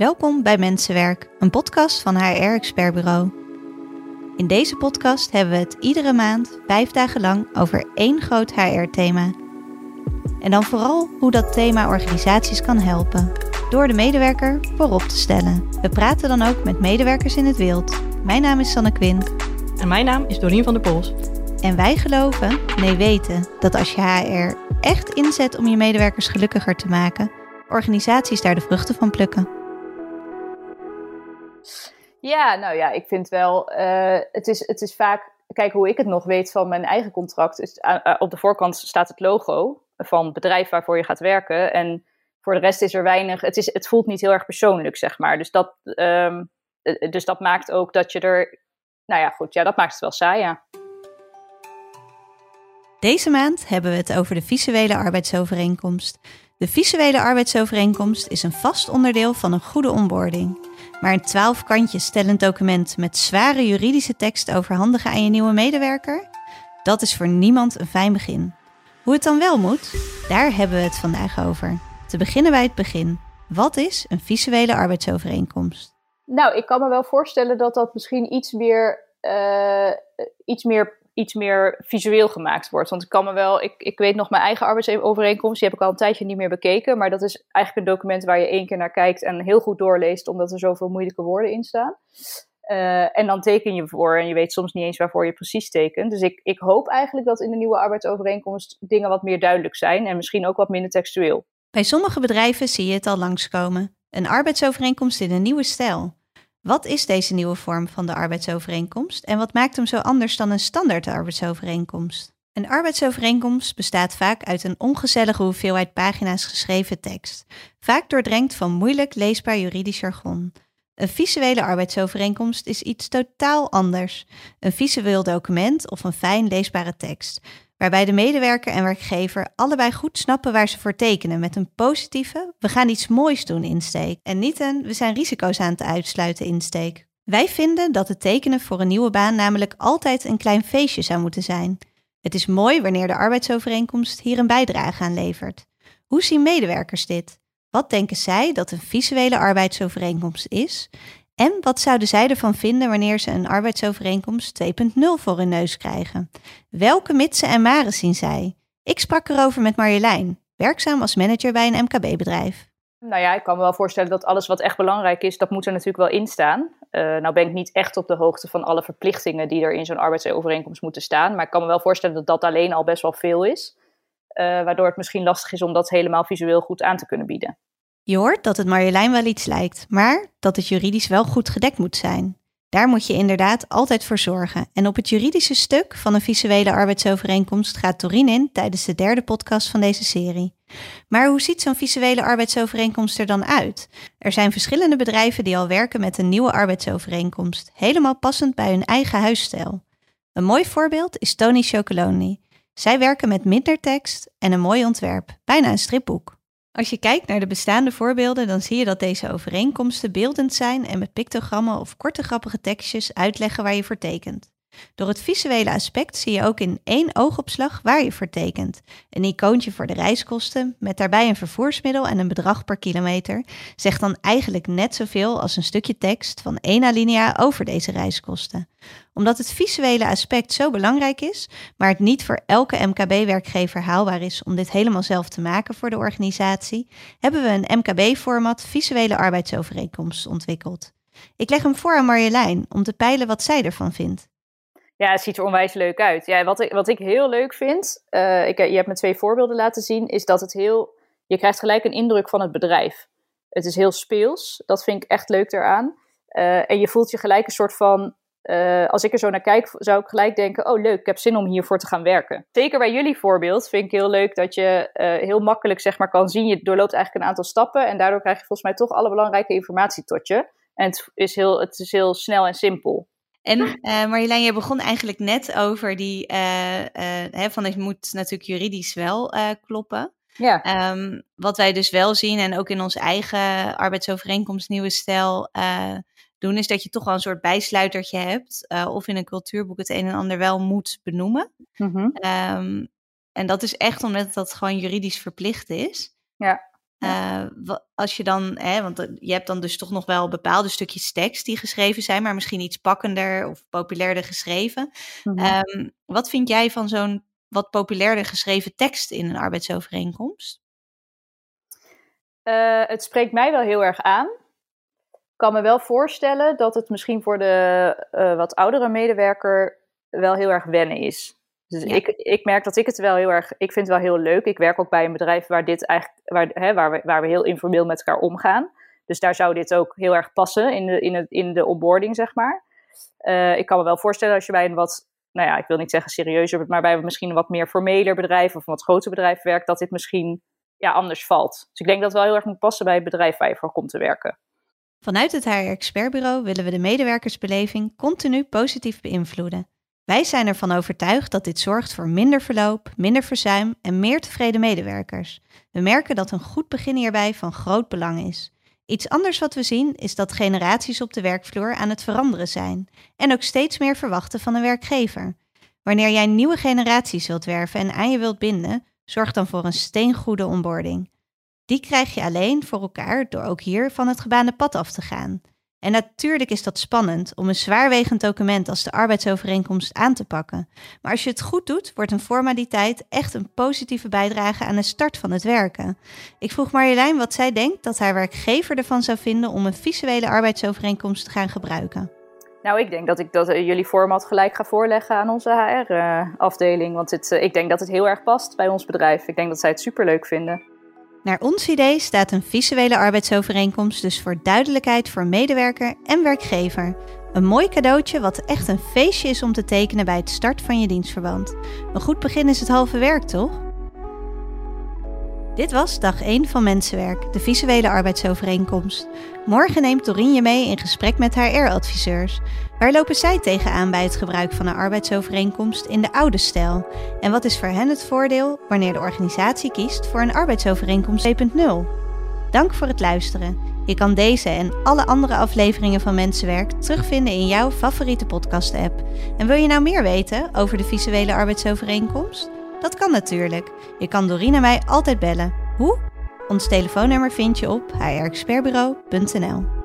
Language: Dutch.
Welkom bij Mensenwerk, een podcast van HR Expert Bureau. In deze podcast hebben we het iedere maand vijf dagen lang over één groot HR-thema. En dan vooral hoe dat thema organisaties kan helpen, door de medewerker voorop te stellen. We praten dan ook met medewerkers in het wild. Mijn naam is Sanne Quint. En mijn naam is Dorien van der Pols. En wij geloven, nee weten, dat als je HR echt inzet om je medewerkers gelukkiger te maken, organisaties daar de vruchten van plukken. Ja, nou ja, ik vind wel, uh, het, is, het is vaak, kijk hoe ik het nog weet van mijn eigen contract, uh, uh, op de voorkant staat het logo van het bedrijf waarvoor je gaat werken. En voor de rest is er weinig, het, is, het voelt niet heel erg persoonlijk, zeg maar. Dus dat, um, dus dat maakt ook dat je er, nou ja, goed, ja, dat maakt het wel saai, ja. Deze maand hebben we het over de visuele arbeidsovereenkomst. De visuele arbeidsovereenkomst is een vast onderdeel van een goede onboarding. Maar een twaalf kantjes stellend document met zware juridische tekst overhandigen aan je nieuwe medewerker? Dat is voor niemand een fijn begin. Hoe het dan wel moet, daar hebben we het vandaag over. Te beginnen bij het begin. Wat is een visuele arbeidsovereenkomst? Nou, ik kan me wel voorstellen dat dat misschien iets meer, uh, iets meer iets meer visueel gemaakt wordt. Want ik kan me wel, ik, ik weet nog mijn eigen arbeidsovereenkomst, die heb ik al een tijdje niet meer bekeken. Maar dat is eigenlijk een document waar je één keer naar kijkt en heel goed doorleest, omdat er zoveel moeilijke woorden in staan. Uh, en dan teken je voor en je weet soms niet eens waarvoor je precies tekent. Dus ik, ik hoop eigenlijk dat in de nieuwe arbeidsovereenkomst dingen wat meer duidelijk zijn en misschien ook wat minder textueel. Bij sommige bedrijven zie je het al langskomen. Een arbeidsovereenkomst in een nieuwe stijl. Wat is deze nieuwe vorm van de arbeidsovereenkomst en wat maakt hem zo anders dan een standaard arbeidsovereenkomst? Een arbeidsovereenkomst bestaat vaak uit een ongezellige hoeveelheid pagina's geschreven tekst, vaak doordrenkt van moeilijk leesbaar juridisch jargon. Een visuele arbeidsovereenkomst is iets totaal anders. Een visueel document of een fijn leesbare tekst, waarbij de medewerker en werkgever allebei goed snappen waar ze voor tekenen met een positieve, we gaan iets moois doen insteek en niet een, we zijn risico's aan het uitsluiten insteek. Wij vinden dat het tekenen voor een nieuwe baan namelijk altijd een klein feestje zou moeten zijn. Het is mooi wanneer de arbeidsovereenkomst hier een bijdrage aan levert. Hoe zien medewerkers dit? Wat denken zij dat een visuele arbeidsovereenkomst is? En wat zouden zij ervan vinden wanneer ze een arbeidsovereenkomst 2.0 voor hun neus krijgen? Welke mitsen en maren zien zij? Ik sprak erover met Marjolein, werkzaam als manager bij een MKB-bedrijf. Nou ja, ik kan me wel voorstellen dat alles wat echt belangrijk is, dat moet er natuurlijk wel in staan. Uh, nou ben ik niet echt op de hoogte van alle verplichtingen die er in zo'n arbeidsovereenkomst moeten staan. Maar ik kan me wel voorstellen dat dat alleen al best wel veel is. Uh, waardoor het misschien lastig is om dat helemaal visueel goed aan te kunnen bieden. Je hoort dat het Marjolein wel iets lijkt, maar dat het juridisch wel goed gedekt moet zijn. Daar moet je inderdaad altijd voor zorgen. En op het juridische stuk van een visuele arbeidsovereenkomst gaat Torin in tijdens de derde podcast van deze serie. Maar hoe ziet zo'n visuele arbeidsovereenkomst er dan uit? Er zijn verschillende bedrijven die al werken met een nieuwe arbeidsovereenkomst, helemaal passend bij hun eigen huisstijl. Een mooi voorbeeld is Tony Chocolonely. Zij werken met minder tekst en een mooi ontwerp, bijna een stripboek. Als je kijkt naar de bestaande voorbeelden, dan zie je dat deze overeenkomsten beeldend zijn en met pictogrammen of korte grappige tekstjes uitleggen waar je voor tekent. Door het visuele aspect zie je ook in één oogopslag waar je voor tekent. Een icoontje voor de reiskosten, met daarbij een vervoersmiddel en een bedrag per kilometer, zegt dan eigenlijk net zoveel als een stukje tekst van één alinea over deze reiskosten. Omdat het visuele aspect zo belangrijk is, maar het niet voor elke MKB-werkgever haalbaar is om dit helemaal zelf te maken voor de organisatie, hebben we een MKB-format visuele arbeidsovereenkomst ontwikkeld. Ik leg hem voor aan Marjolein om te peilen wat zij ervan vindt. Ja, het ziet er onwijs leuk uit. Ja, wat, ik, wat ik heel leuk vind, uh, ik, je hebt me twee voorbeelden laten zien, is dat het heel, je krijgt gelijk een indruk van het bedrijf. Het is heel speels, dat vind ik echt leuk eraan. Uh, en je voelt je gelijk een soort van, uh, als ik er zo naar kijk, zou ik gelijk denken, oh leuk, ik heb zin om hiervoor te gaan werken. Zeker bij jullie voorbeeld vind ik heel leuk dat je heel makkelijk zeg maar kan zien, je doorloopt eigenlijk een aantal stappen en daardoor krijg je volgens mij toch alle belangrijke informatie tot je. En het is heel, het is heel snel en simpel. En uh, Marjolein, je begon eigenlijk net over die, uh, uh, hè, van het moet natuurlijk juridisch wel kloppen. Ja. Um, wat wij dus wel zien en ook in onze eigen arbeidsovereenkomst Nieuwe Stijl doen, is dat je toch wel een soort bijsluitertje hebt. of in een cultuurboek het een en ander wel moet benoemen. Mm -hmm. um, en dat is echt omdat dat gewoon juridisch verplicht is. Ja. Uh, als je dan, hè, want je hebt dan dus toch nog wel bepaalde stukjes tekst die geschreven zijn, maar misschien iets pakkender of populairder geschreven. Mhm. um, wat vind jij van zo'n wat populairder geschreven tekst in een arbeidsovereenkomst? Uh, het spreekt mij wel heel erg aan. Ik kan me wel voorstellen dat het misschien voor de uh, wat oudere medewerker wel heel erg wennen is. Dus ik, ik merk dat ik het wel heel erg, ik vind het wel heel leuk. Ik werk ook bij een bedrijf waar dit eigenlijk, waar, hè, waar, we, waar we heel informeel met elkaar omgaan. Dus daar zou dit ook heel erg passen in de, in het, in de onboarding, zeg maar. Uh, ik kan me wel voorstellen als je bij een wat, nou ja, ik wil niet zeggen serieuzer, maar bij misschien een wat meer formeler bedrijf of een wat groter bedrijf werkt, dat dit misschien ja, anders valt. Dus ik denk dat het wel heel erg moet passen bij het bedrijf waar je voor komt te werken. Vanuit het HR Expertbureau willen we de medewerkersbeleving continu positief beïnvloeden. Wij zijn ervan overtuigd dat dit zorgt voor minder verloop, minder verzuim en meer tevreden medewerkers. We merken dat een goed begin hierbij van groot belang is. Iets anders wat we zien is dat generaties op de werkvloer aan het veranderen zijn en ook steeds meer verwachten van een werkgever. Wanneer jij nieuwe generaties wilt werven en aan je wilt binden, zorg dan voor een steengoede onboarding. Die krijg je alleen voor elkaar door ook hier van het gebaande pad af te gaan. En natuurlijk is dat spannend om een zwaarwegend document als de arbeidsovereenkomst aan te pakken. Maar als je het goed doet, wordt een formaliteit echt een positieve bijdrage aan de start van het werken. Ik vroeg Marjolein wat zij denkt dat haar werkgever ervan zou vinden om een visuele arbeidsovereenkomst te gaan gebruiken. Nou, ik denk dat ik dat uh, jullie format gelijk ga voorleggen aan onze HR-afdeling. want het, uh, ik denk dat het heel erg past bij ons bedrijf. Ik denk dat zij het superleuk vinden. Naar ons idee staat een visuele arbeidsovereenkomst dus voor duidelijkheid voor medewerker en werkgever. Een mooi cadeautje wat echt een feestje is om te tekenen bij het start van je dienstverband. Een goed begin is het halve werk, toch? Dit was dag 1 van Mensenwerk, de visuele arbeidsovereenkomst. Morgen neemt Dorien je mee in gesprek met HR-adviseurs. Waar lopen zij tegenaan bij het gebruik van een arbeidsovereenkomst in de oude stijl? En wat is voor hen het voordeel wanneer de organisatie kiest voor een arbeidsovereenkomst 2.0? Dank voor het luisteren. Je kan deze en alle andere afleveringen van Mensenwerk terugvinden in jouw favoriete podcast-app. En wil je nou meer weten over de visuele arbeidsovereenkomst? Dat kan natuurlijk. Je kan Dorien en mij altijd bellen. Hoe? Ons telefoonnummer vind je op hrexpertbureau.nl.